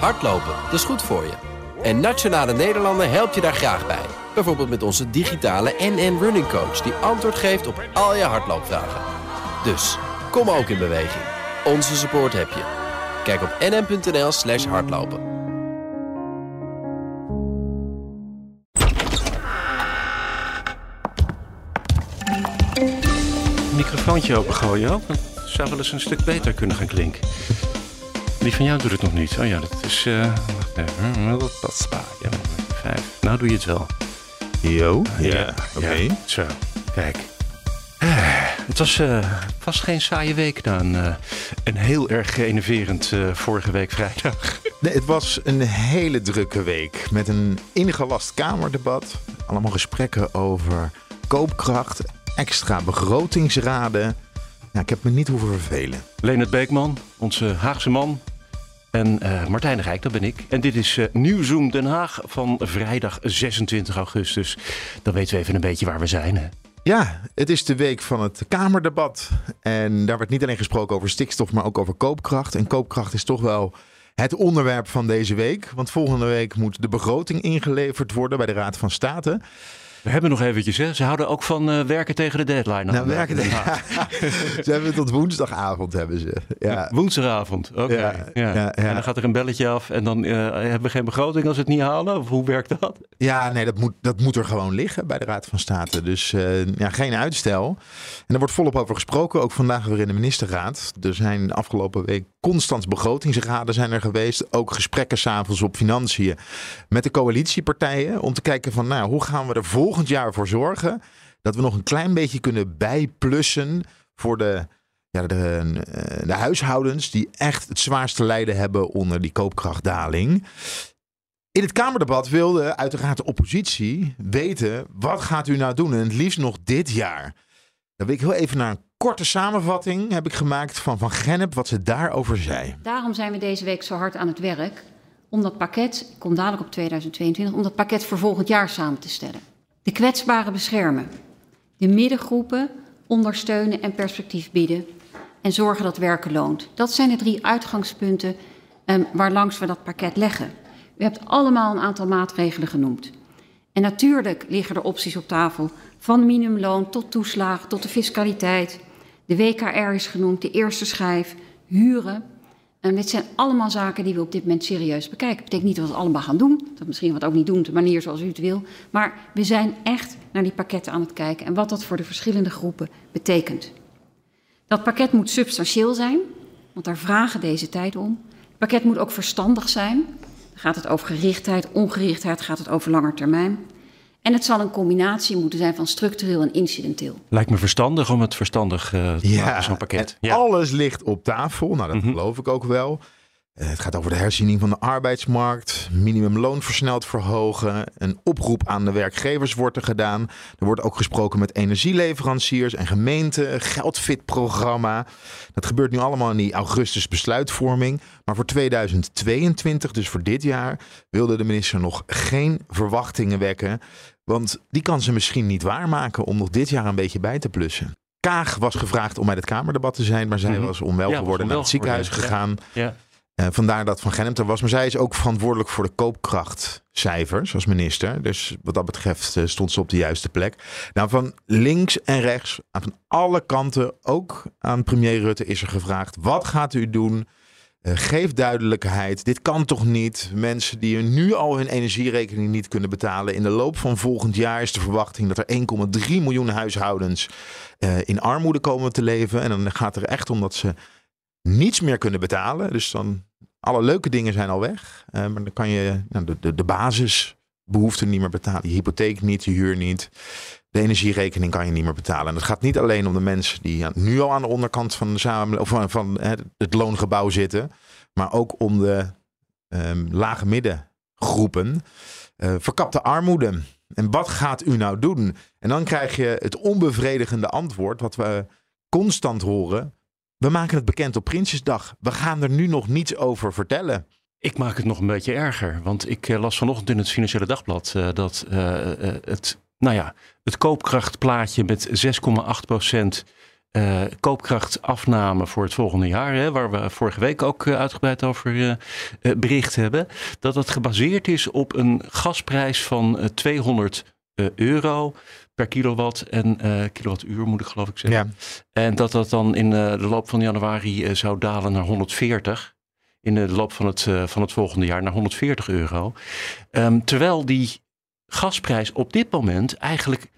Hardlopen, dat is goed voor je. En Nationale Nederlanden helpt je daar graag bij. Bijvoorbeeld met onze digitale NN Running Coach... die antwoord geeft op al je hardloopvragen. Dus, kom ook in beweging. Onze support heb je. Kijk op nn.nl slash hardlopen. Microfoontje opengooien ook. Dat zou wel eens een stuk beter kunnen gaan klinken. Die van jou doet het nog niet. Oh ja, dat is... eh wacht even. Dat spa. Ja, vijf. Nou doe je het wel. Yo, Ja, oké. ja, zo, kijk. Eh, Het was vast geen saaie week na een, een heel erg enerverend vorige week vrijdag. Nee, het was een hele drukke week met een ingelast Kamerdebat. Allemaal gesprekken over koopkracht, extra begrotingsraden. Ja, ik heb me niet hoeven vervelen. Leonard Beekman, onze Haagse man. En eh, Martijn de Rijk, dat ben ik. En dit is eh Nieuwzoom Den Haag van vrijdag 26 augustus. Dan weten we even een beetje waar we zijn. Hè? Ja, het is de week van het Kamerdebat. En daar werd niet alleen gesproken over stikstof, maar ook over koopkracht. En koopkracht is toch wel het onderwerp van deze week. Want volgende week moet de begroting ingeleverd worden bij de Raad van State. We hebben nog eventjes, hè? Ze houden ook van eh, werken tegen de deadline. Nou, werken Haag. Ze hebben het tot woensdagavond, hebben ze. Ja. Woensdagavond, oké. Ja, Ja, ja, ja. En dan gaat er een belletje af en dan eh, hebben we geen begroting als we het niet halen? Of hoe werkt dat? Ja, nee, dat moet, dat moet er gewoon liggen bij de Raad van State. Dus eh, ja, geen uitstel. En er wordt volop over gesproken, ook vandaag weer in de ministerraad. Er zijn afgelopen week constant begrotingsraden zijn er geweest. Ook gesprekken s'avonds op financiën met de coalitiepartijen. Om te kijken van, nou, hoe gaan we er volgend jaar voor zorgen... dat we nog een klein beetje kunnen bijplussen voor de... Ja, de, eh, de huishoudens die echt het zwaarste lijden hebben onder die koopkrachtdaling. In het Kamerdebat wilde uiteraard de oppositie weten: wat gaat u nou doen? En het liefst nog dit jaar. Dan wil ik heel even naar een korte samenvatting heb ik gemaakt van Van Gennep, wat ze daarover zei. Daarom zijn we deze week zo hard aan het werk om dat pakket, ik kom dadelijk op 2022, om dat pakket voor volgend jaar samen te stellen. De kwetsbaren beschermen, de middengroepen ondersteunen en perspectief bieden en zorgen dat werken loont. Dat zijn de drie uitgangspunten eh, waarlangs we dat pakket leggen. U hebt allemaal een aantal maatregelen genoemd. En natuurlijk liggen er opties op tafel, van minimumloon tot toeslagen, tot de fiscaliteit. De WKR is genoemd, de eerste schijf, huren. En dit zijn allemaal zaken die we op dit moment serieus bekijken. Dat betekent niet dat we het allemaal gaan doen. Dat misschien wat ook niet doen de manier zoals u het wil. Maar we zijn echt naar die pakketten aan het kijken en wat dat voor de verschillende groepen betekent. Dat pakket moet substantieel zijn, want daar vragen deze tijd om. Het pakket moet ook verstandig zijn. Dan gaat het over gerichtheid, ongerichtheid, gaat het over langer termijn. En het zal een combinatie moeten zijn van structureel en incidenteel. Lijkt me verstandig om het verstandig eh, te maken, zo'n pakket. en alles ligt op tafel. Nou, dat geloof ik ook wel. Eh, Het gaat over de herziening van de arbeidsmarkt, minimumloon versneld verhogen, een oproep aan de werkgevers wordt er gedaan. Er wordt ook gesproken met energieleveranciers en gemeenten, geldfit-programma. Dat gebeurt nu allemaal in die augustus besluitvorming. Maar voor 2022, dus voor dit jaar, wilde de minister nog geen verwachtingen wekken. Want die kan ze misschien niet waarmaken om nog dit jaar een beetje bij te plussen. Kaag was gevraagd om bij het Kamerdebat te zijn, maar zij Mhm. was onwel Ja, geworden naar onwel het ziekenhuis gegaan. Ja. Eh, vandaar dat Van Gennep er was. Maar zij is ook verantwoordelijk voor de koopkrachtcijfers als minister. Dus wat dat betreft eh, stond ze op de juiste plek. Nou, van links en rechts, aan van alle kanten, ook aan premier Rutte is er gevraagd. Wat gaat u doen? Eh, geef duidelijkheid. Dit kan toch niet? Mensen die nu al hun energierekening niet kunnen betalen. In de loop van volgend jaar is de verwachting dat er 1,3 miljoen huishoudens eh, in armoede komen te leven. En dan gaat er echt om dat ze niets meer kunnen betalen. Dus dan alle leuke dingen zijn al weg. Eh, maar dan kan je nou, de, de, de basisbehoeften niet meer betalen. Je hypotheek niet, je huur niet. De energierekening kan je niet meer betalen. En het gaat niet alleen om de mensen die nu al aan de onderkant van, de samen, of van, van het loongebouw zitten. Maar ook om de ehm, lage middengroepen. Eh, verkapte armoede. En wat gaat u nou doen? En dan krijg je het onbevredigende antwoord wat we constant horen. We maken het bekend op Prinsjesdag. We gaan er nu nog niets over vertellen. Ik maak het nog een beetje erger. Want ik eh, las vanochtend in het Financiële Dagblad eh, dat het, nou ja, het koopkrachtplaatje met 6,8 procent uh, koopkrachtafname voor het volgende jaar, hè, waar we vorige week ook uitgebreid over bericht hebben, dat dat gebaseerd is op een gasprijs van 200 euro per kilowatt en kilowattuur moet ik geloof ik zeggen. Ja. En dat dat dan in de loop van januari zou dalen naar 140 in de loop van het, van het volgende jaar naar 140 euro. Ehm, terwijl die gasprijs op dit moment eigenlijk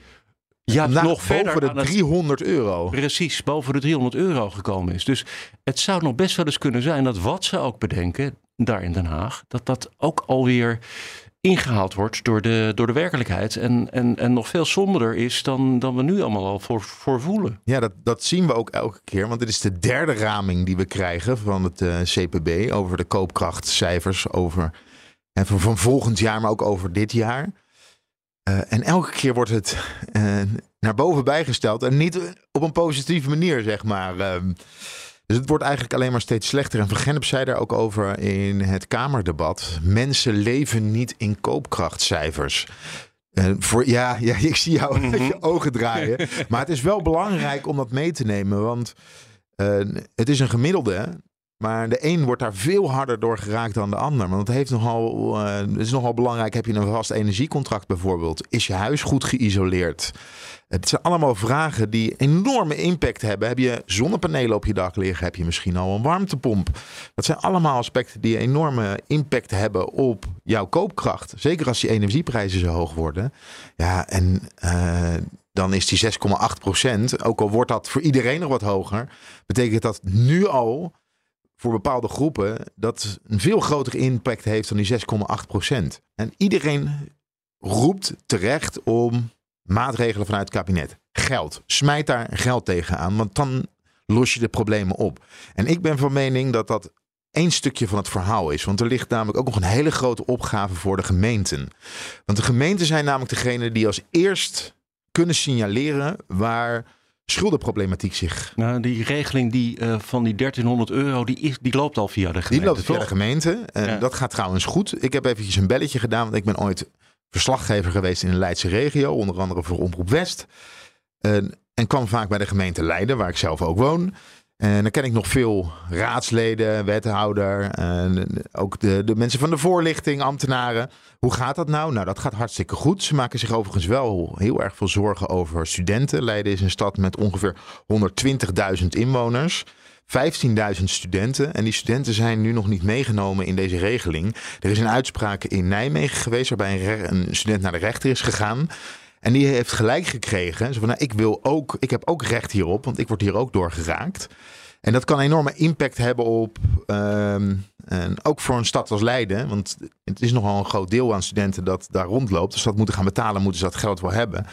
ja, nog verder boven de 300 euro. Precies, boven de 300 euro gekomen is. Dus het zou nog best wel eens kunnen zijn dat wat ze ook bedenken, daar in Den Haag, dat dat ook alweer ingehaald wordt door de, door de werkelijkheid. En, en, en nog veel somberder is dan, dan we nu allemaal al voor, voor voelen. Ja, dat, dat zien we ook elke keer. Want dit is de derde raming die we krijgen van het uh, eh, CPB over de koopkrachtcijfers. Over, en van, van volgend jaar, maar ook over dit jaar. Uh, en elke keer wordt het uh, naar boven bijgesteld. En niet op een positieve manier, zeg maar. Um, dus het wordt eigenlijk alleen maar steeds slechter. En Van Gennep zei daar ook over in het Kamerdebat. Mensen leven niet in koopkrachtcijfers. Uh, voor, ja, ja, ik zie jou mm je ogen draaien. maar het is wel belangrijk om dat mee te nemen. Want het is een gemiddelde. Maar de een wordt daar veel harder door geraakt dan de ander. Want het, heeft nogal, uh, het is nogal belangrijk. Heb je een vast energiecontract bijvoorbeeld? Is je huis goed geïsoleerd? Het zijn allemaal vragen die enorme impact hebben. Heb je zonnepanelen op je dak liggen? Heb je misschien al een warmtepomp? Dat zijn allemaal aspecten die enorme impact hebben op jouw koopkracht. Zeker als die energieprijzen zo hoog worden. Ja, en uh, dan is die 6,8 procent, ook al wordt dat voor iedereen nog wat hoger, betekent dat nu al voor bepaalde groepen dat een veel grotere impact heeft dan die 6,8 procent. En iedereen roept terecht om maatregelen vanuit het kabinet. Geld. Smijt daar geld tegenaan, want dan los je de problemen op. En ik ben van mening dat dat één stukje van het verhaal is. Want er ligt namelijk ook nog een hele grote opgave voor de gemeenten. Want de gemeenten zijn namelijk degene die als eerst kunnen signaleren waar schuldenproblematiek zich. Nou, die regeling die, uh, van die 1300 euro, die, is, die loopt al via de gemeente. Die loopt via de gemeente. En dat gaat trouwens goed. Ik heb eventjes een belletje gedaan, want ik ben ooit verslaggever geweest in de Leidse regio, onder andere voor Omroep West. En, en kwam vaak bij de gemeente Leiden, waar ik zelf ook woon. En dan ken ik nog veel raadsleden, wethouder, en ook de, de mensen van de voorlichting, ambtenaren. Hoe gaat dat nou? Nou, dat gaat hartstikke goed. Ze maken zich overigens wel heel erg veel zorgen over studenten. Leiden is een stad met ongeveer 120.000 inwoners. 15.000 studenten. En die studenten zijn nu nog niet meegenomen in deze regeling. Er is een uitspraak in Nijmegen geweest waarbij een, een student naar de rechter is gegaan. En die heeft gelijk gekregen. Zo van, nou, ik, wil ook, ik heb ook recht hierop, want ik word hier ook door geraakt. En dat kan enorme impact hebben op, ehm, en ook voor een stad als Leiden. Want het is nogal een groot deel aan studenten dat daar rondloopt. Dus dat moeten gaan betalen, moeten ze dat geld wel hebben.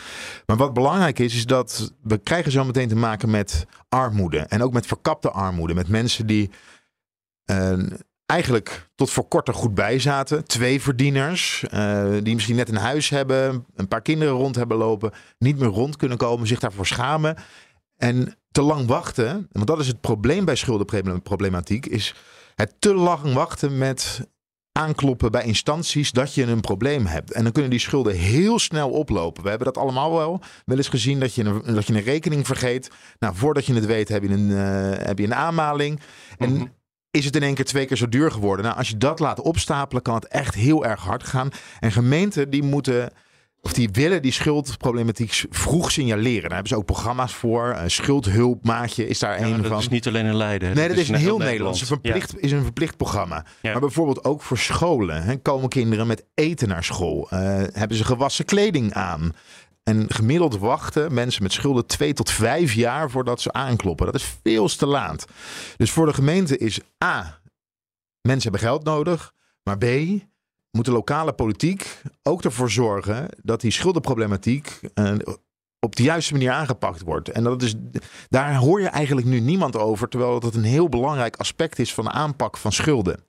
Maar wat belangrijk is, is dat we krijgen zo meteen te maken met armoede. En ook met verkapte armoede. Met mensen die uh, eigenlijk tot voor kort er goed bij zaten. Twee verdieners, uh, die misschien net een huis hebben, een paar kinderen rond hebben lopen, niet meer rond kunnen komen, zich daarvoor schamen. En te lang wachten, want dat is het probleem bij schuldenproblematiek, is het te lang wachten met aankloppen bij instanties dat je een probleem hebt. En dan kunnen die schulden heel snel oplopen. We hebben dat allemaal wel wel eens gezien dat je een, dat je een rekening vergeet. Nou, voordat je het weet heb je een, uh, heb je een aanmaling. En mhm is het in één keer twee keer zo duur geworden. Nou, als je dat laat opstapelen, kan het echt heel erg hard gaan. En gemeenten die moeten. Of die willen die schuldproblematiek vroeg signaleren. Daar hebben ze ook programma's voor. Uh, schuldhulpmaatje is daar ja, een van. Dat is niet alleen in Leiden. Nee, dat, is, heel Nederland. Het verplicht, is een verplicht programma. Maar bijvoorbeeld ook voor scholen. Hè, komen kinderen met eten naar school? Uh, hebben ze gewassen kleding aan? En gemiddeld wachten mensen met schulden twee tot vijf jaar voordat ze aankloppen. Dat is veel te laat. Dus voor de gemeente is A, mensen hebben geld nodig. Maar B, moet de lokale politiek ook ervoor zorgen dat die schuldenproblematiek uh, op de juiste manier aangepakt wordt. En dat is, daar hoor je eigenlijk nu niemand over, terwijl dat een heel belangrijk aspect is van de aanpak van schulden.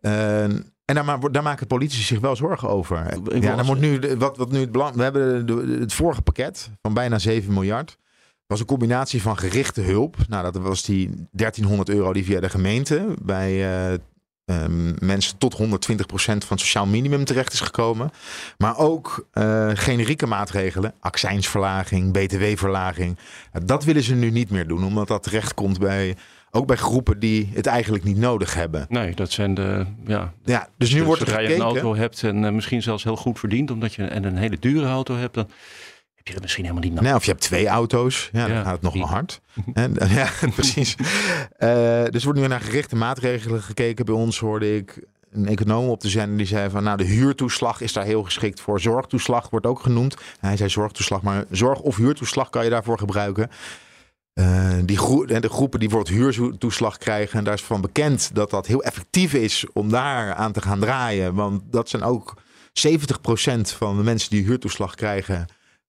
Uh, en daar, daar, maken politici zich wel zorgen over. Ja, dan moet nu, wat, wat nu het belang. We hebben het vorige pakket van bijna 7 miljard. was een combinatie van gerichte hulp. Nou, dat was die 1300 euro die via de gemeente bij uh, ehm, mensen tot 120% van het sociaal minimum terecht is gekomen. Maar ook uh, generieke maatregelen, accijnsverlaging, btw-verlaging. Dat willen ze nu niet meer doen, omdat dat terecht komt bij ook bij groepen die het eigenlijk niet nodig hebben. Nee, dat zijn de. Ja, ja dus nu wordt er gekeken. je een auto hebt en uh, misschien zelfs heel goed verdient, omdat je en een hele dure auto hebt, dan heb je dat misschien helemaal niet nodig. Nee, of je hebt twee auto's, ja, dan gaat het nog wel hard. en, ja, precies. uh, dus wordt nu naar gerichte maatregelen gekeken. Bij ons hoorde ik een econoom op de zender die zei van nou de huurtoeslag is daar heel geschikt voor. Zorgtoeslag wordt ook genoemd. Hij zei zorgtoeslag, maar zorg of huurtoeslag kan je daarvoor gebruiken. Uh, die de groepen die bijvoorbeeld huurtoeslag krijgen, en daar is van bekend dat dat heel effectief is om daar aan te gaan draaien. Want dat zijn ook 70% van de mensen die huurtoeslag krijgen,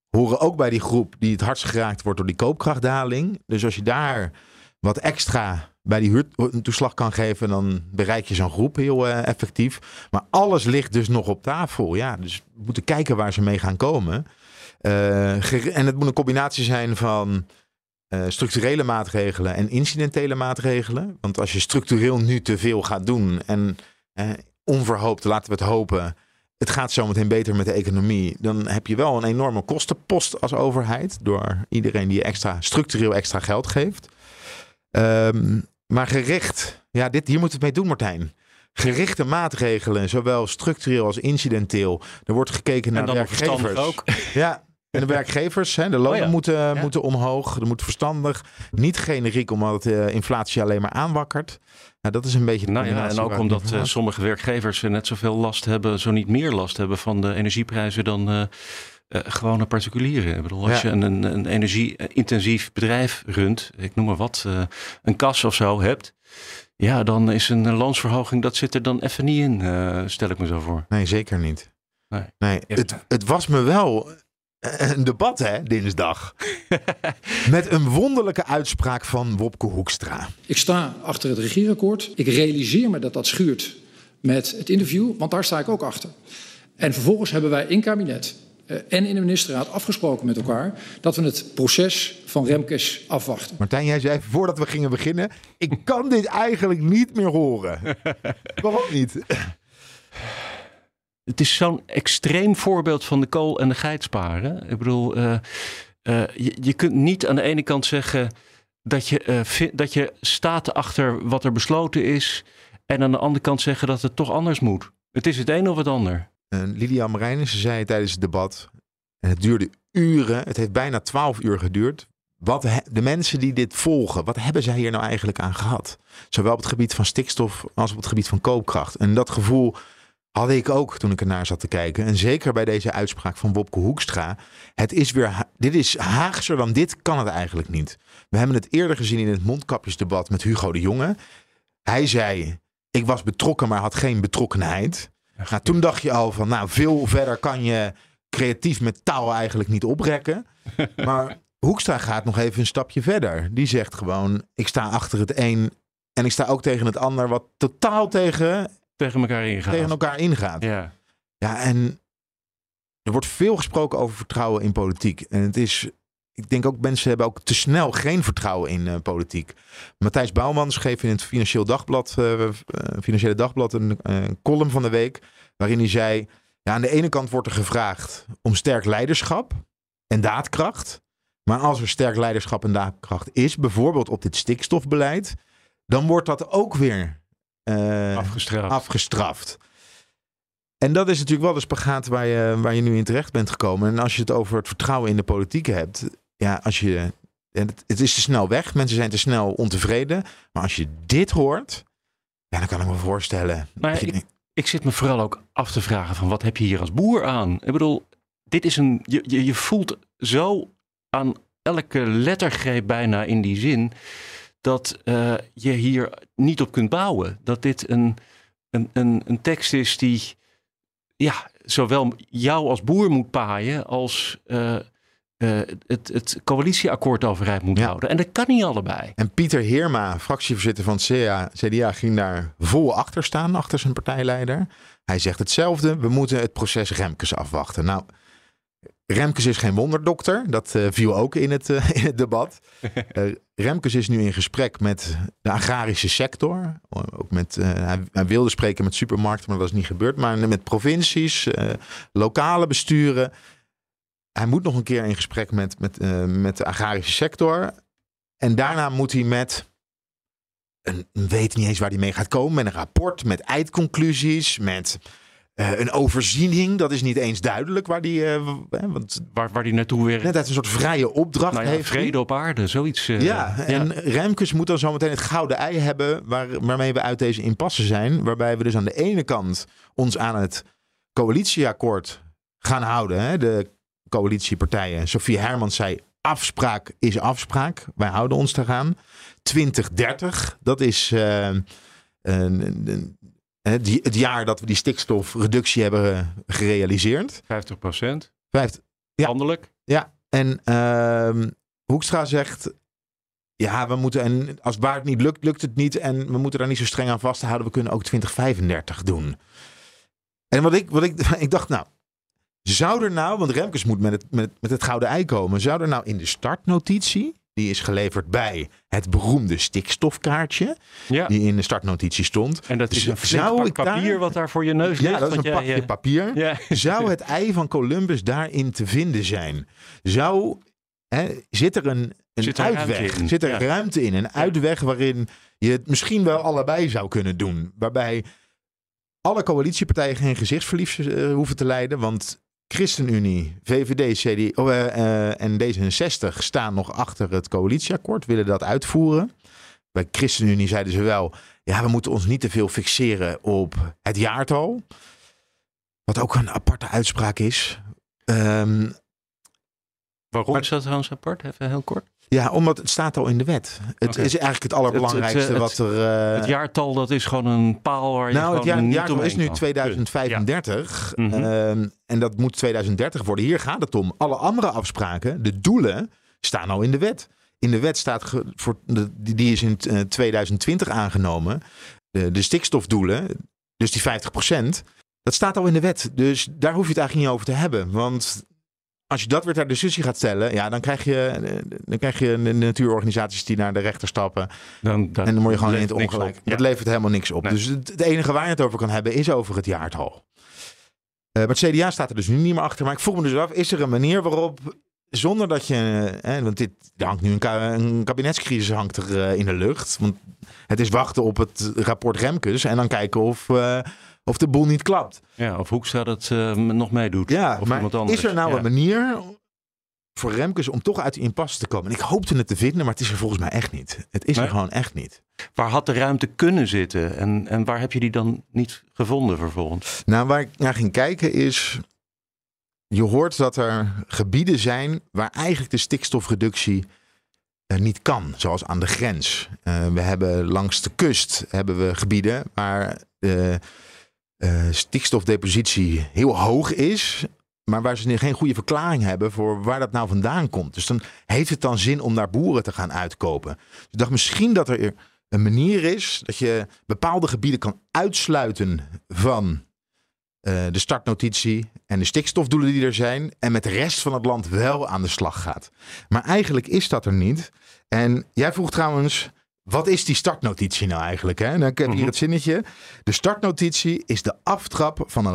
horen ook bij die groep die het hardst geraakt wordt door die koopkrachtdaling. Dus als je daar wat extra bij die huurtoeslag kan geven, dan bereik je zo'n groep heel uh, effectief. Maar alles ligt dus nog op tafel. Ja, dus we moeten kijken waar ze mee gaan komen. Uh, en het moet een combinatie zijn van structurele maatregelen en incidentele maatregelen. Want als je structureel nu te veel gaat doen en uh, onverhoopt, laten we het hopen, het gaat zometeen beter met de economie, dan heb je wel een enorme kostenpost als overheid door iedereen die extra structureel extra geld geeft. Um, maar gericht, ja, dit, hier moeten we het mee doen, Martijn. Gerichte maatregelen, zowel structureel als incidenteel. Er wordt gekeken naar werkgevers. Ook. Ja, en de werkgevers, hè, de lonen oh moeten, moeten omhoog. Er moet verstandig, niet generiek, omdat de inflatie alleen maar aanwakkert. Nou, dat is een beetje de nou ja, En ook omdat uh, sommige werkgevers net zoveel last hebben, zo niet meer last hebben van de energieprijzen dan uh, uh, gewone particulieren. Ik bedoel, als je een, een, een energie-intensief bedrijf runt, ik noem maar wat, een kas of zo hebt. Ja, dan is een loonsverhoging, dat zit er dan even niet in, stel ik me zo voor. Nee, zeker niet. Nee, nee het, het was me wel een debat, hè, dinsdag. Met een wonderlijke uitspraak van Wopke Hoekstra. Ik sta achter het regeerakkoord. Ik realiseer me dat dat schuurt met het interview, want daar sta ik ook achter. En vervolgens hebben wij in kabinet uh, en in de ministerraad afgesproken met elkaar dat we het proces van Remkes afwachten. Martijn, jij zei voordat we gingen beginnen: ik kan dit eigenlijk niet meer horen. Waarom niet? Het is zo'n extreem voorbeeld van de kool en de geit sparen. Ik bedoel, uh, uh, je, je, kunt niet aan de ene kant zeggen dat je, uh, dat je staat achter wat er besloten is. En aan de andere kant zeggen dat het toch anders moet. Het is het een of het ander. Lidia Marijnissen zei tijdens het debat, en het duurde uren, het heeft bijna twaalf uur geduurd. Wat de mensen die dit volgen, wat hebben zij hier nou eigenlijk aan gehad? Zowel op het gebied van stikstof als op het gebied van koopkracht. En dat gevoel had ik ook toen ik ernaar zat te kijken. En zeker bij deze uitspraak van Bobke Hoekstra. Het is weer, dit is Haagser dan dit kan het eigenlijk niet. We hebben het eerder gezien in het mondkapjesdebat met Hugo de Jonge. Hij zei, ik was betrokken, maar had geen betrokkenheid. Nou, toen dacht je al van, nou, veel verder kan je creatief met taal eigenlijk niet oprekken. Maar Hoekstra gaat nog even een stapje verder. Die zegt gewoon, ik sta achter het een en ik sta ook tegen het ander, wat totaal tegen tegen elkaar ingaat. Tegen elkaar ingaat. Ja. Ja, en er wordt veel gesproken over vertrouwen in politiek. En het is, ik denk ook mensen hebben ook te snel geen vertrouwen in uh, politiek. Matthijs Bouwman schreef in het Financieel Dagblad, uh, Financiële Dagblad een column van de week. Waarin hij zei, ja, aan de ene kant wordt er gevraagd om sterk leiderschap en daadkracht. Maar als er sterk leiderschap en daadkracht is, bijvoorbeeld op dit stikstofbeleid, dan wordt dat ook weer uh, afgestraft. afgestraft. En dat is natuurlijk wel de spagaat waar je, waar je nu in terecht bent gekomen. En als je het over het vertrouwen in de politiek hebt. Ja, als je. Het, het is te snel weg. Mensen zijn te snel ontevreden. Maar als je dit hoort. Ja, dan kan ik me voorstellen. Maar ik, ik zit me vooral ook af te vragen: van wat heb je hier als boer aan? Ik bedoel, dit is een. Je, je, je voelt zo aan elke lettergreep bijna in die zin dat uh, je hier niet op kunt bouwen. Dat dit een, een, een, een tekst is die ja, zowel jou als boer moet paaien als uh, uh, het, het coalitieakkoord overeind moet houden. En dat kan niet allebei. En Pieter Heerma, fractievoorzitter van het CDA, CDA, ging daar vol achter staan, achter zijn partijleider. Hij zegt hetzelfde, we moeten het proces Remkes afwachten. Nou, Remkes is geen wonderdokter. Dat uh, viel ook in het, uh, in het debat. Uh, Remkes is nu in gesprek met de agrarische sector. Ook met, hij, hij, wilde spreken met supermarkten, maar dat is niet gebeurd. Maar met provincies, lokale besturen. Hij moet nog een keer in gesprek met, met, met de agrarische sector. En daarna moet hij met een, weet niet eens waar hij mee gaat komen. Met een rapport, met eindconclusies, met uh, een overziening. Dat is niet eens duidelijk waar die, uh, want waar, waar die naartoe werkt. Net uit een soort vrije opdracht nou ja, heeft. Vrede op aarde, zoiets. Uh, ja, en ja. Remkes moet dan zometeen het gouden ei hebben waar, waarmee we uit deze impasse zijn. Waarbij we dus aan de ene kant ons aan het coalitieakkoord gaan houden. Hè? De coalitiepartijen. Sophie Hermans zei afspraak is afspraak. Wij houden ons eraan. 2030, dat is uh, het jaar dat we die stikstofreductie hebben gerealiseerd. 50 procent. Ja. Landelijk. Ja, en uh, Hoekstra zegt... Ja, we moeten, en als het niet lukt, lukt het niet. En we moeten daar niet zo streng aan vasthouden. We kunnen ook 2035 doen. En wat ik, wat ik, ik dacht, nou, zou er nou, want Remkes moet met het, met, met het gouden ei komen. Zou er nou in de startnotitie, die is geleverd bij het beroemde stikstofkaartje, ja. die in de startnotitie stond. En dat is een zou ik papier daar, wat daar voor je neus ligt. Ja, dat is een jij, pakje uh, papier. Ja. Zou het ei van Columbus daarin te vinden zijn? Zou, hè, zit er een, een Zit er uitweg? Zit er Ja. ruimte in? Een uitweg waarin je het misschien wel allebei zou kunnen doen. Waarbij alle coalitiepartijen geen gezichtsverlies eh, hoeven te leiden. Want ChristenUnie, VVD, CD oh, eh, eh, en D66 staan nog achter het coalitieakkoord, willen dat uitvoeren. Bij ChristenUnie zeiden ze wel, ja, we moeten ons niet te veel fixeren op het jaartal. Wat ook een aparte uitspraak is. Ehm, Waarom Maar- is dat trouwens apart? Even heel kort. Ja, omdat het staat al in de wet. Het is eigenlijk het allerbelangrijkste Het- het- wat er... eh, het jaartal, dat is gewoon een paal waar je nou, het jaar, niet jaartal is nu kan. 2035. Ja. Mhm. Ehm, en dat moet 2030 worden. Hier gaat het om. Alle andere afspraken, de doelen, staan al in de wet. In de wet staat, voor, die is in eh, 2020 aangenomen. De, de stikstofdoelen, dus die 50% dat staat al in de wet. Dus daar hoef je het eigenlijk niet over te hebben. Want als je dat weer ter discussie gaat stellen, ja, dan krijg je, dan krijg je natuurorganisaties die naar de rechter stappen. Dan, dan En dan word je gewoon in het ongelijk. Ja. Dat levert helemaal niks op. Nee. Dus het, het enige waar je het over kan hebben is over het jaartal. Eh, maar het CDA staat er dus nu niet meer achter. Maar ik vroeg me dus af, is er een manier waarop, zonder dat je... eh, want dit, er hangt nu een, ka- een kabinetscrisis hangt er eh, in de lucht. Want het is wachten op het rapport Remkes en dan kijken of, eh, of de boel niet klapt. Ja, of Hoekstra dat eh, nog meedoet. Ja, of maar iemand anders. is er nou Ja. een manier voor Remkes om toch uit die impasse te komen? En ik hoopte het te vinden, maar het is er volgens mij echt niet. Het is er gewoon echt niet. Waar had de ruimte kunnen zitten? En, en waar heb je die dan niet gevonden vervolgens? Nou, waar ik naar ging kijken is. Je hoort dat er gebieden zijn waar eigenlijk de stikstofreductie eh, niet kan, zoals aan de grens. Eh, we hebben langs de kust hebben we gebieden waar eh, stikstofdepositie heel hoog is, maar waar ze geen goede verklaring hebben voor waar dat nou vandaan komt. Dus dan heeft het dan zin om daar boeren te gaan uitkopen. Dus ik dacht misschien dat er een manier is dat je bepaalde gebieden kan uitsluiten van eh, de startnotitie en de stikstofdoelen die er zijn. En met de rest van het land wel aan de slag gaat. Maar eigenlijk is dat er niet. En jij vroeg trouwens, wat is die startnotitie nou eigenlijk? Hè? Nou, ik heb hier Mhm. het zinnetje. De startnotitie is de aftrap van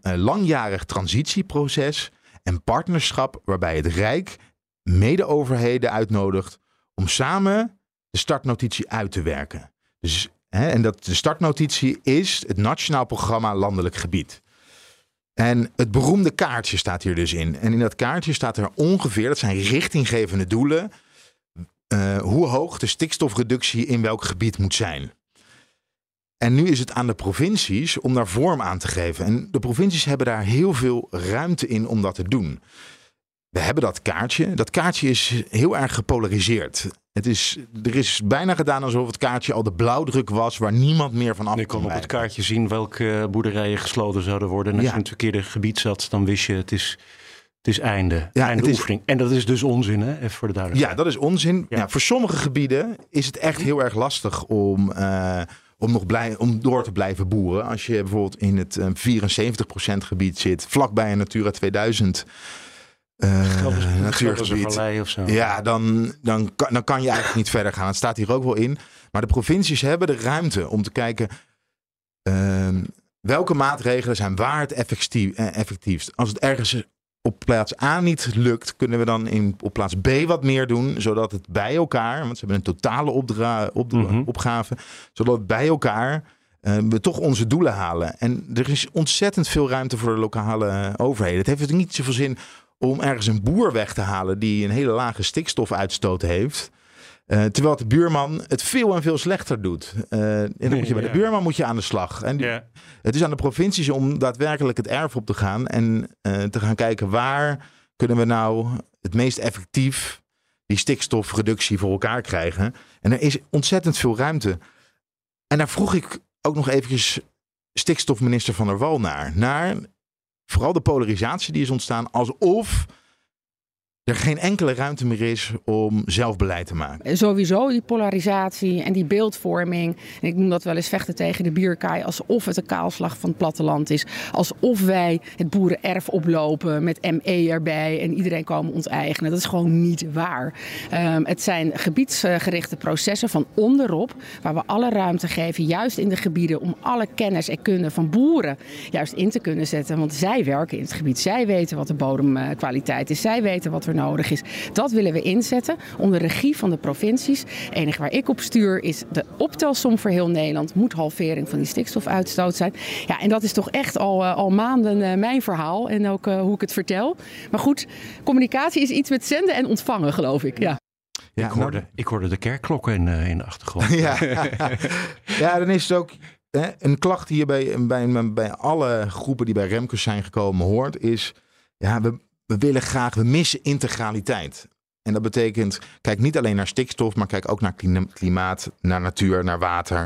een langjarig transitieproces en partnerschap waarbij het Rijk mede-overheden uitnodigt om samen de startnotitie uit te werken. Dus, hè, en dat de startnotitie is het Nationaal Programma Landelijk Gebied. En het beroemde kaartje staat hier dus in. En in dat kaartje staat er ongeveer, dat zijn richtinggevende doelen, eh, hoe hoog de stikstofreductie in welk gebied moet zijn. En nu is het aan de provincies om daar vorm aan te geven. En de provincies hebben daar heel veel ruimte in om dat te doen. We hebben dat kaartje. Dat kaartje is heel erg gepolariseerd. Het is, er is bijna gedaan alsof het kaartje al de blauwdruk was waar niemand meer van af Je kon kon op het kaartje zien welke boerderijen gesloten zouden worden. En als Ja. je in het verkeerde gebied zat, dan wist je het is, het is einde. Ja, einde het is- oefening. En dat is dus onzin, hè? Even voor de Ja, duidelijkheid. dat is onzin. Ja. Ja. voor sommige gebieden is het echt heel erg lastig om, eh, om, nog blij, om door te blijven boeren. Als je bijvoorbeeld in het eh, 74% gebied zit, vlakbij een Natura 2000 uh, natuurgebied. of zo. Ja, dan, dan, kan, dan kan je eigenlijk niet verder gaan. Het staat hier ook wel in. Maar de provincies hebben de ruimte om te kijken uh, welke maatregelen zijn waar het effectief, eh, effectiefst. Als het ergens op plaats A niet lukt, kunnen we dan in, op plaats B wat meer doen, zodat het bij elkaar, want ze hebben een totale opdra, op, mm opgave, zodat het bij elkaar uh, we toch onze doelen halen. En er is ontzettend veel ruimte voor de lokale overheden. Het heeft dus niet zoveel zin om ergens een boer weg te halen die een hele lage stikstofuitstoot heeft. Uh, terwijl de buurman het veel en veel slechter doet. Uh, en dan moet je bij de buurman moet je aan de slag. En yeah. Het is aan de provincies om daadwerkelijk het erf op te gaan en uh, te gaan kijken waar kunnen we nou het meest effectief die stikstofreductie voor elkaar krijgen. En er is ontzettend veel ruimte. En daar vroeg ik ook nog eventjes stikstofminister Van der Wal naar. Naar vooral de polarisatie die is ontstaan. Alsof er geen enkele ruimte meer is om zelf beleid te maken. Sowieso die polarisatie en die beeldvorming. En ik noem dat wel eens vechten tegen de bierkaai. Alsof het een kaalslag van het platteland is. Alsof wij het boerenerf oplopen met ME erbij en iedereen komen onteigenen. Dat is gewoon niet waar. Um, het zijn gebiedsgerichte processen van onderop. Waar we alle ruimte geven, juist in de gebieden, om alle kennis en kunde van boeren juist in te kunnen zetten. Want zij werken in het gebied. Zij weten wat de bodemkwaliteit is. Zij weten wat er nodig is. Dat willen we inzetten onder regie van de provincies. Het enige waar ik op stuur is de optelsom voor heel Nederland. Moet halvering van die stikstofuitstoot zijn. Ja, en dat is toch echt al, uh, al maanden uh, mijn verhaal en ook uh, hoe ik het vertel. Maar goed, communicatie is iets met zenden en ontvangen, geloof ik. Ja. Ja, ik, hoorde, ik hoorde de kerkklokken in, in de achtergrond. ja. ja, dan is het ook hè, een klacht die je bij, bij, bij alle groepen die bij Remkes zijn gekomen hoort, is ja, we, we willen graag, we missen integraliteit. En dat betekent, kijk niet alleen naar stikstof, maar kijk ook naar klimaat, naar natuur, naar water.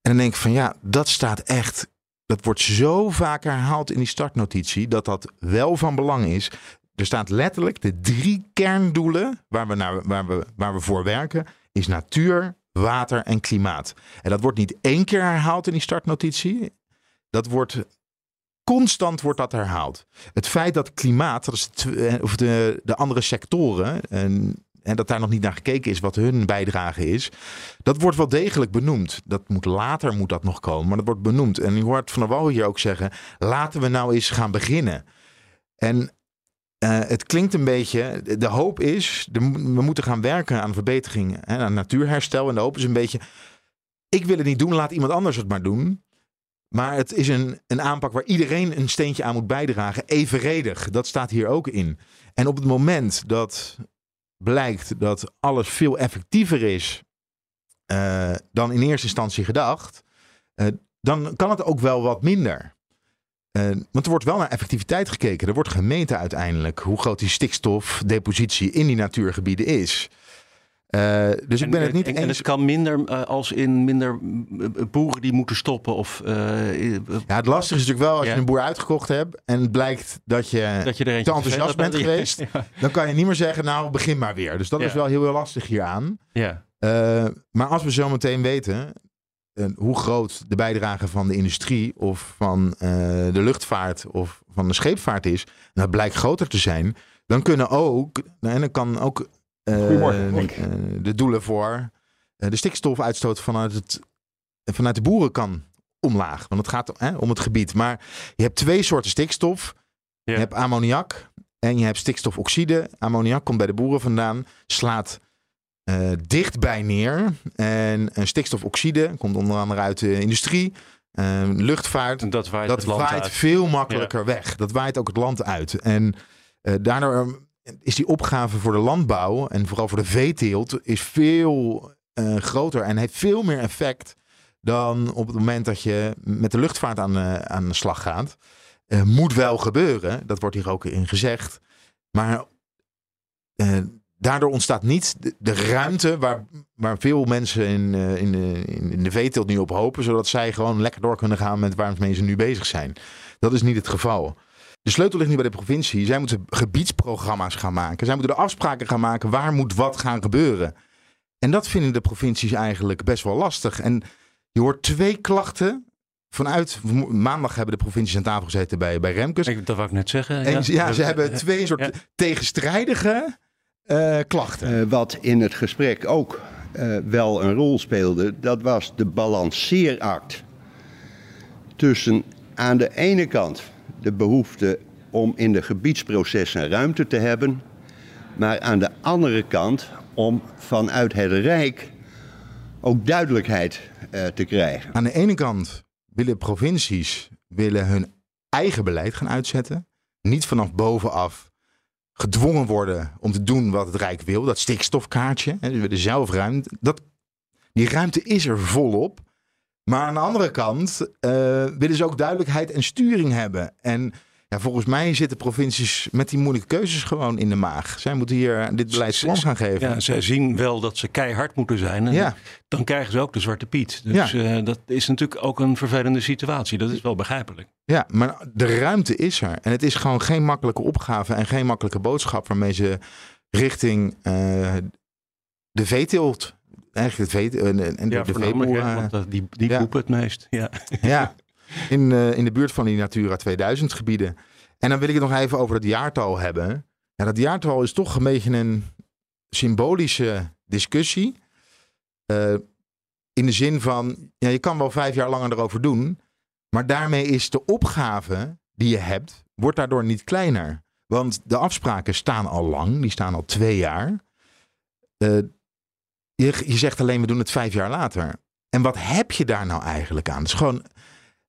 En dan denk ik van ja, dat staat echt, dat wordt zo vaak herhaald in die startnotitie, dat dat wel van belang is. Er staat letterlijk de drie kerndoelen waar we, naar, waar we, waar we voor werken, is natuur, water en klimaat. En dat wordt niet één keer herhaald in die startnotitie. Dat wordt Constant wordt dat herhaald. Het feit dat klimaat, eh, of de, de andere sectoren, en, en dat daar nog niet naar gekeken is wat hun bijdrage is, dat wordt wel degelijk benoemd. Dat moet later moet dat nog komen, maar dat wordt benoemd. En je hoort Van der Wal hier ook zeggen, laten we nou eens gaan beginnen. En uh, het klinkt een beetje, de hoop is, de, we moeten gaan werken aan verbetering, hè, aan natuurherstel. En de hoop is een beetje, ik wil het niet doen, laat iemand anders het maar doen. Maar het is een, een aanpak waar iedereen een steentje aan moet bijdragen. Evenredig. Dat staat hier ook in. En op het moment dat blijkt dat alles veel effectiever is uh, dan in eerste instantie gedacht, uh, dan kan het ook wel wat minder. Uh, want er wordt wel naar effectiviteit gekeken. Er wordt gemeten uiteindelijk hoe groot die stikstofdepositie in die natuurgebieden is. Uh, dus ik ben het niet en, eens. En het kan minder uh, als in minder boeren die moeten stoppen. Of, uh, ja, het lastige is natuurlijk wel als ja. je een boer uitgekocht hebt en het blijkt dat je, dat je er te enthousiast bent geweest. Ja. Dan kan je niet meer zeggen, nou begin maar weer. Dus dat is wel heel, heel lastig hieraan. Ja. maar als we zo meteen weten hoe groot de bijdrage van de industrie of van de luchtvaart of van de scheepvaart is, en dat blijkt groter te zijn, dan kunnen ook, en dan kan ook uh, de doelen voor de stikstofuitstoot vanuit, het, vanuit de boeren kan omlaag. Want het gaat hè, om het gebied. Maar je hebt twee soorten stikstof. Ja. Je hebt ammoniak en je hebt stikstofoxide. Ammoniak komt bij de boeren vandaan, slaat uh, dichtbij neer. En stikstofoxide komt onder andere uit de industrie. Uh, luchtvaart, en dat waait, dat waait veel makkelijker ja. weg. Dat waait ook het land uit. En daardoor is die opgave voor de landbouw en vooral voor de veeteelt is veel uh, groter en heeft veel meer effect dan op het moment dat je met de luchtvaart aan, uh, aan de slag gaat. Uh, moet wel gebeuren, dat wordt hier ook in gezegd. Maar daardoor ontstaat niet de, ruimte waar, waar veel mensen in, in, de, in de veeteelt nu op hopen, zodat zij gewoon lekker door kunnen gaan met waar ze nu bezig zijn. Dat is niet het geval. De sleutel ligt nu bij de provincie. Zij moeten gebiedsprogramma's gaan maken. Zij moeten de afspraken gaan maken waar moet wat gaan gebeuren. En dat vinden de provincies eigenlijk best wel lastig. En je hoort twee klachten vanuit maandag hebben de provincies aan tafel gezeten bij, bij Remkes. Ik, dat wou ik net zeggen. En ja. ja, ze hebben twee soort Ja. tegenstrijdige eh, klachten. Eh, wat in het gesprek ook eh, wel een rol speelde, dat was de balanceeract tussen aan de ene kant de behoefte om in de gebiedsprocessen ruimte te hebben, maar aan de andere kant om vanuit het Rijk ook duidelijkheid eh, te krijgen. Aan de ene kant willen provincies willen hun eigen beleid gaan uitzetten. Niet vanaf bovenaf gedwongen worden om te doen wat het Rijk wil. Dat stikstofkaartje. Hè, ruimte. Dat, die ruimte is er volop. Maar aan de andere kant eh, willen ze ook duidelijkheid en sturing hebben. En ja, volgens mij zitten provincies met die moeilijke keuzes gewoon in de maag. Zij moeten hier dit beleid vorm gaan geven. Ja, zij zien wel dat ze keihard moeten zijn. En Ja. dan krijgen ze ook de zwarte piet. Dus eh, dat is natuurlijk ook een vervelende situatie. Dat is wel begrijpelijk. Ja, maar de ruimte is er. En het is gewoon geen makkelijke opgave en geen makkelijke boodschap waarmee ze richting eh, de veeteelt. Eigenlijk het veet, en, en Ja, de hè, veeboeren. want dat- die, die ja. het meest. Ja. Ja, in, eh, in de buurt van die Natura 2000 gebieden. En dan wil ik het nog even over het jaartal hebben. Ja, dat jaartal is toch een beetje een symbolische discussie. Eh, in de zin van, ja, je kan wel vijf jaar langer erover doen. Maar daarmee is de opgave die je hebt, wordt daardoor niet kleiner. Want de afspraken staan al lang, die staan al twee jaar. Eh, je, je zegt alleen, we doen het vijf jaar later. En wat heb je daar nou eigenlijk aan? Het is gewoon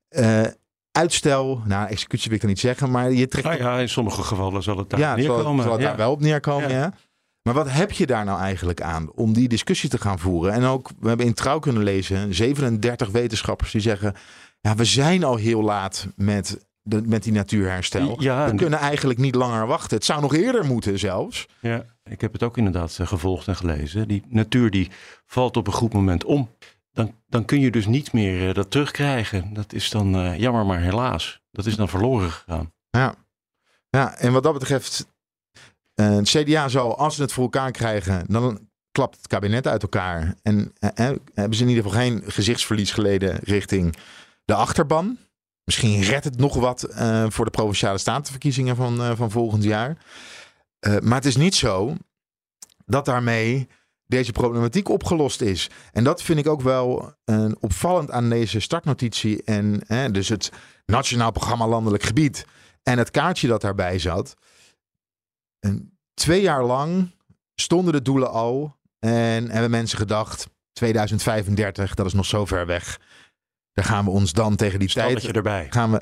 eh, uitstel. Nou, executie wil ik dan niet zeggen, maar je trekt. Ja, in sommige gevallen zal het daar ja, zal, neerkomen. zal het ja. daar wel op neerkomen, Ja. ja. Maar wat heb je daar nou eigenlijk aan om die discussie te gaan voeren? En ook, we hebben in Trouw kunnen lezen, 37 wetenschappers die zeggen... ja, we zijn al heel laat met, de, met die natuurherstel. Ja, we en- kunnen eigenlijk niet langer wachten. Het zou nog eerder moeten zelfs. Ja, ik heb het ook inderdaad eh, gevolgd en gelezen. Die natuur die valt op een goed moment om. Dan, dan kun je dus niet meer eh, dat terugkrijgen. Dat is dan eh, jammer, maar helaas. Dat is dan verloren gegaan. Ja. ja, en wat dat betreft, het CDA zal, als ze het voor elkaar krijgen, dan klapt het kabinet uit elkaar. En hebben ze in ieder geval geen gezichtsverlies geleden richting de achterban. Misschien redt het nog wat voor de provinciale statenverkiezingen van, van volgend jaar. Eh, maar het is niet zo dat daarmee deze problematiek opgelost is. En dat vind ik ook wel eh, opvallend aan deze startnotitie. En dus het Nationaal Programma Landelijk Gebied. En het kaartje dat daarbij zat. En twee jaar lang stonden de doelen al. En hebben mensen gedacht: 2035, dat is nog zo ver weg. Daar gaan we ons dan tegen die tijd. Erbij. Gaan we,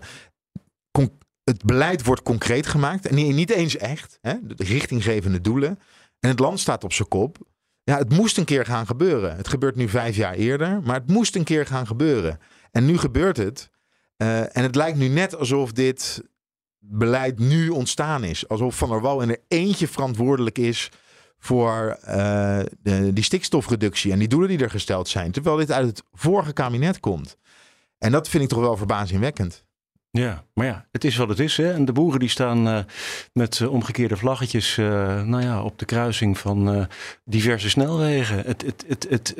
con- het beleid wordt concreet gemaakt. En niet, eens echt. Hè, de richtinggevende doelen. En het land staat op zijn kop. Ja, het moest een keer gaan gebeuren. Het gebeurt nu vijf jaar eerder. Maar het moest een keer gaan gebeuren. En nu gebeurt het. Eh, en het lijkt nu net alsof dit beleid nu ontstaan is. Alsof Van der Wal in er eentje verantwoordelijk is voor eh, de, die stikstofreductie en die doelen die er gesteld zijn. Terwijl dit uit het vorige kabinet komt. En dat vind ik toch wel verbazingwekkend. Ja, maar ja, het is wat het is. Hè? En de boeren die staan eh, met eh, omgekeerde vlaggetjes eh, nou ja, op de kruising van diverse snelwegen. Het, het, het, het,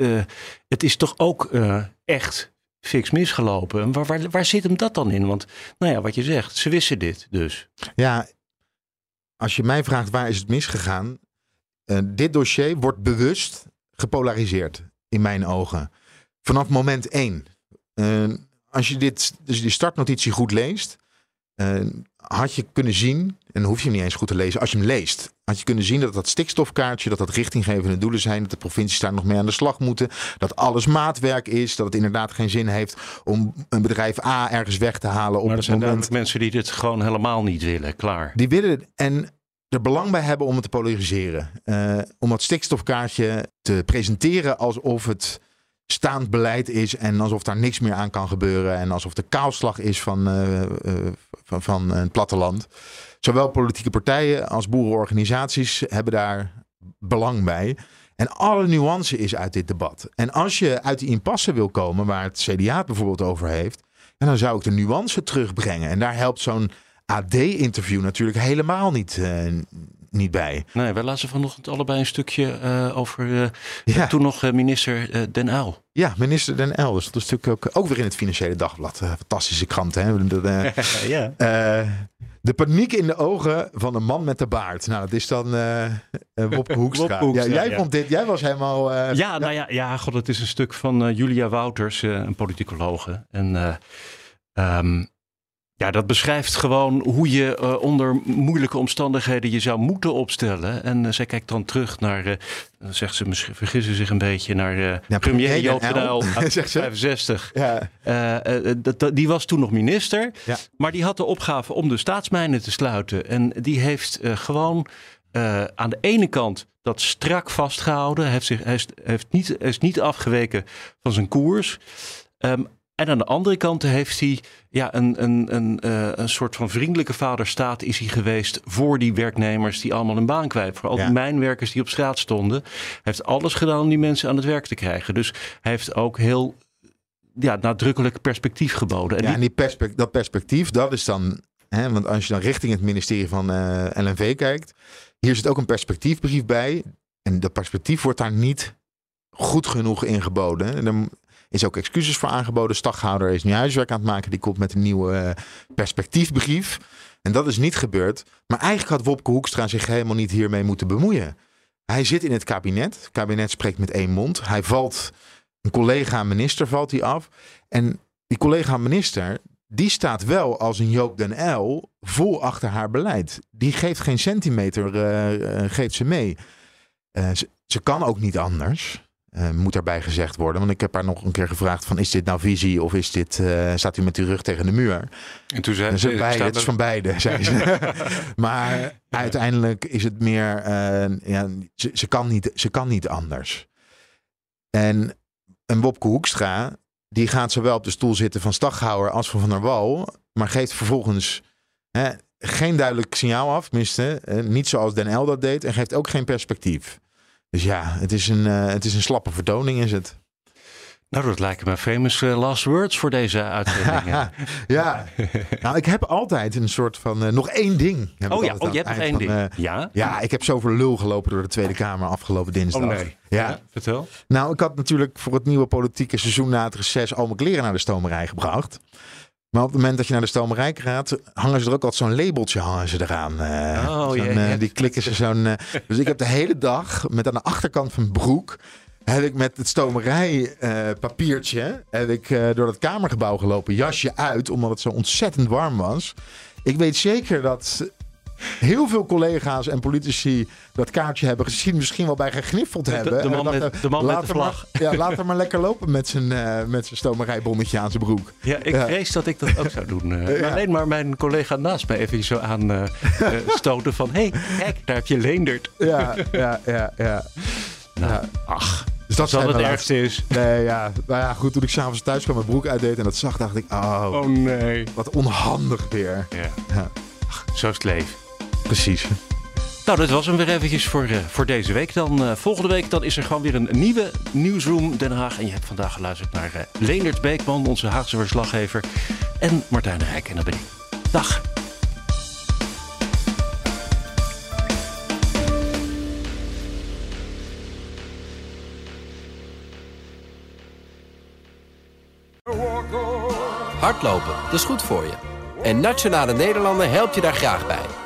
het is toch ook echt fix misgelopen. En waar, waar, waar zit hem dat dan in? Want, nou ja, wat je zegt, ze wisten dit dus. Ja, als je mij vraagt waar is het misgegaan. dit dossier wordt bewust gepolariseerd in mijn ogen. Vanaf moment één. Als je dit, dus die startnotitie goed leest, eh, had je kunnen zien, en hoef je hem niet eens goed te lezen, als je hem leest, had je kunnen zien dat dat stikstofkaartje, dat dat richtinggevende doelen zijn, dat de provincies daar nog mee aan de slag moeten, dat alles maatwerk is, dat het inderdaad geen zin heeft om een bedrijf A ergens weg te halen op Maar er zijn moment mensen die dit gewoon helemaal niet willen. Klaar. die willen en er belang bij hebben om het te polariseren. Eh, om dat stikstofkaartje te presenteren alsof het staand beleid is en alsof daar niks meer aan kan gebeuren en alsof de kaalslag is van, eh, eh, van, van het platteland. Zowel politieke partijen als boerenorganisaties hebben daar belang bij. En alle nuance is uit dit debat. En als je uit die impasse wil komen, waar het CDA het bijvoorbeeld over heeft, dan zou ik de nuance terugbrengen. En daar helpt zo'n AD-interview natuurlijk helemaal niet, eh, niet bij. Nee, wij lazen vanochtend allebei een stukje uh, over uh, Ja. toen nog uh, minister uh, Den Uyl. Ja, minister Den Uyl. Dat is natuurlijk ook, ook weer in het Financiële Dagblad. Uh, fantastische krant, hè? De, ja. uh, de paniek in de ogen van een man met de baard. Nou, dat is dan uh, Wopke Hoekstra. Wopke Hoekstra, ja, jij ja. vond dit, jij was helemaal... uh, ja, nou ja, ja, god, het is een stuk van uh, Julia Wouters, uh, een politicologe. En um, ja, dat beschrijft gewoon hoe je uh, onder moeilijke omstandigheden je zou moeten opstellen. En uh, zij kijkt dan terug naar, uh, zegt ze, misschien vergissen zich een beetje, naar ja, premier Joop den Uyl uit Zegt ze? 65. Ja. Die was toen nog minister, Ja. maar die had de opgave om de staatsmijnen te sluiten. En die heeft gewoon aan de ene kant dat strak vastgehouden. Hij heeft, zich, hij is, heeft niet, is niet afgeweken van zijn koers. Um, en aan de andere kant heeft hij ja, een, een, een, uh, een soort van vriendelijke vaderstaat is hij geweest voor die werknemers die allemaal een baan kwijt. Voor al die Ja. mijnwerkers die op straat stonden. Hij heeft alles gedaan om die mensen aan het werk te krijgen. Dus hij heeft ook heel ja, nadrukkelijk perspectief geboden. En Ja, die- en die perspect dat perspectief, dat is dan... Hè, want als je dan richting het ministerie van eh, LNV kijkt... Hier zit ook een perspectiefbrief bij. En dat perspectief wordt daar niet goed genoeg ingeboden. En er is ook excuses voor aangeboden. Staghouder is nu huiswerk aan het maken. Die komt met een nieuwe eh, perspectiefbrief. En dat is niet gebeurd. Maar eigenlijk had Wopke Hoekstra zich helemaal niet hiermee moeten bemoeien. Hij zit in het kabinet. Het kabinet spreekt met één mond. Hij valt, een collega minister valt hij af. En die collega minister, die staat wel als een Joop den Uyl vol achter haar beleid. Die geeft geen centimeter, eh, eh, geeft ze mee. Ze kan ook niet anders. Eh, moet daarbij gezegd worden. Want ik heb haar nog een keer gevraagd: van, is dit nou visie of is dit, eh, staat u met uw rug tegen de muur? en toen zei ze, beide, het is van beide, zei ze. maar uiteindelijk is het meer, eh, ja, ze, ze, kan niet, ze kan niet anders. En, en Wopke Hoekstra, die gaat zowel op de stoel zitten van Staghouwer als van Van der Wal, maar geeft vervolgens hè, geen duidelijk signaal af, tenminste, niet zoals Den L dat deed, en geeft ook geen perspectief. Dus ja, het is een, eh, het is een slappe vertoning, is het. Nou, dat lijken me famous eh, last words voor deze uitzending. ja, nou, ik heb altijd een soort van eh, nog één ding. heb oh ja, oh, je hebt nog één van, ding. ja? ja, ik heb zoveel lul gelopen door de Tweede Kamer afgelopen dinsdag. Oh nee. Ja. vertel. Nou, ik had natuurlijk voor het nieuwe politieke seizoen na het reces al mijn kleren naar de stomerij gebracht. Maar op het moment dat je naar de stomerij gaat, hangen ze er ook altijd zo'n labeltje hangen ze eraan. eh. Oh, ja, eh, die klikken ze zo'n. eh, dus ik heb de hele dag met aan de achterkant van mijn broek. Heb ik met het stomerij eh, papiertje heb ik, door het kamergebouw gelopen. Jasje uit, omdat het zo ontzettend warm was. Ik weet zeker dat heel veel collega's en politici dat kaartje hebben gezien. Misschien wel bij gegniffeld hebben. de man dachten, met- de man met laat de hem maar- vlag. ja, laat hem maar lekker lopen met zijn, eh, met zijn stomerijbonnetje aan zijn broek. Ja, ik Ja. vrees dat ik dat ook zou doen. eh. Ja. Alleen maar mijn collega naast mij even zo aan eh, stoten van... hé, hey, kijk, daar heb je Leendert. Ja, ja, ja, ja. Nou, Ja. ach, Dus dat het ergste is. Nee, ja. Nou ja, goed. Toen ik s'avonds thuis kwam mijn broek uitdeed en dat zag, dacht ik, oh, Oh nee. wat onhandig weer. Ja. Ja. Ach, zo is het leven. Precies. Nou, dat was hem weer eventjes voor, eh, voor deze week. Dan eh, volgende week dan is er gewoon weer een nieuwe Nieuwsroom Den Haag. En je hebt vandaag geluisterd naar eh Leendert Beekman, onze Haagse verslaggever. En Martijn de Rijk. En dat ben ik. Dag. Hardlopen, dat is goed voor je. En Nationale Nederlanden helpt je daar graag bij.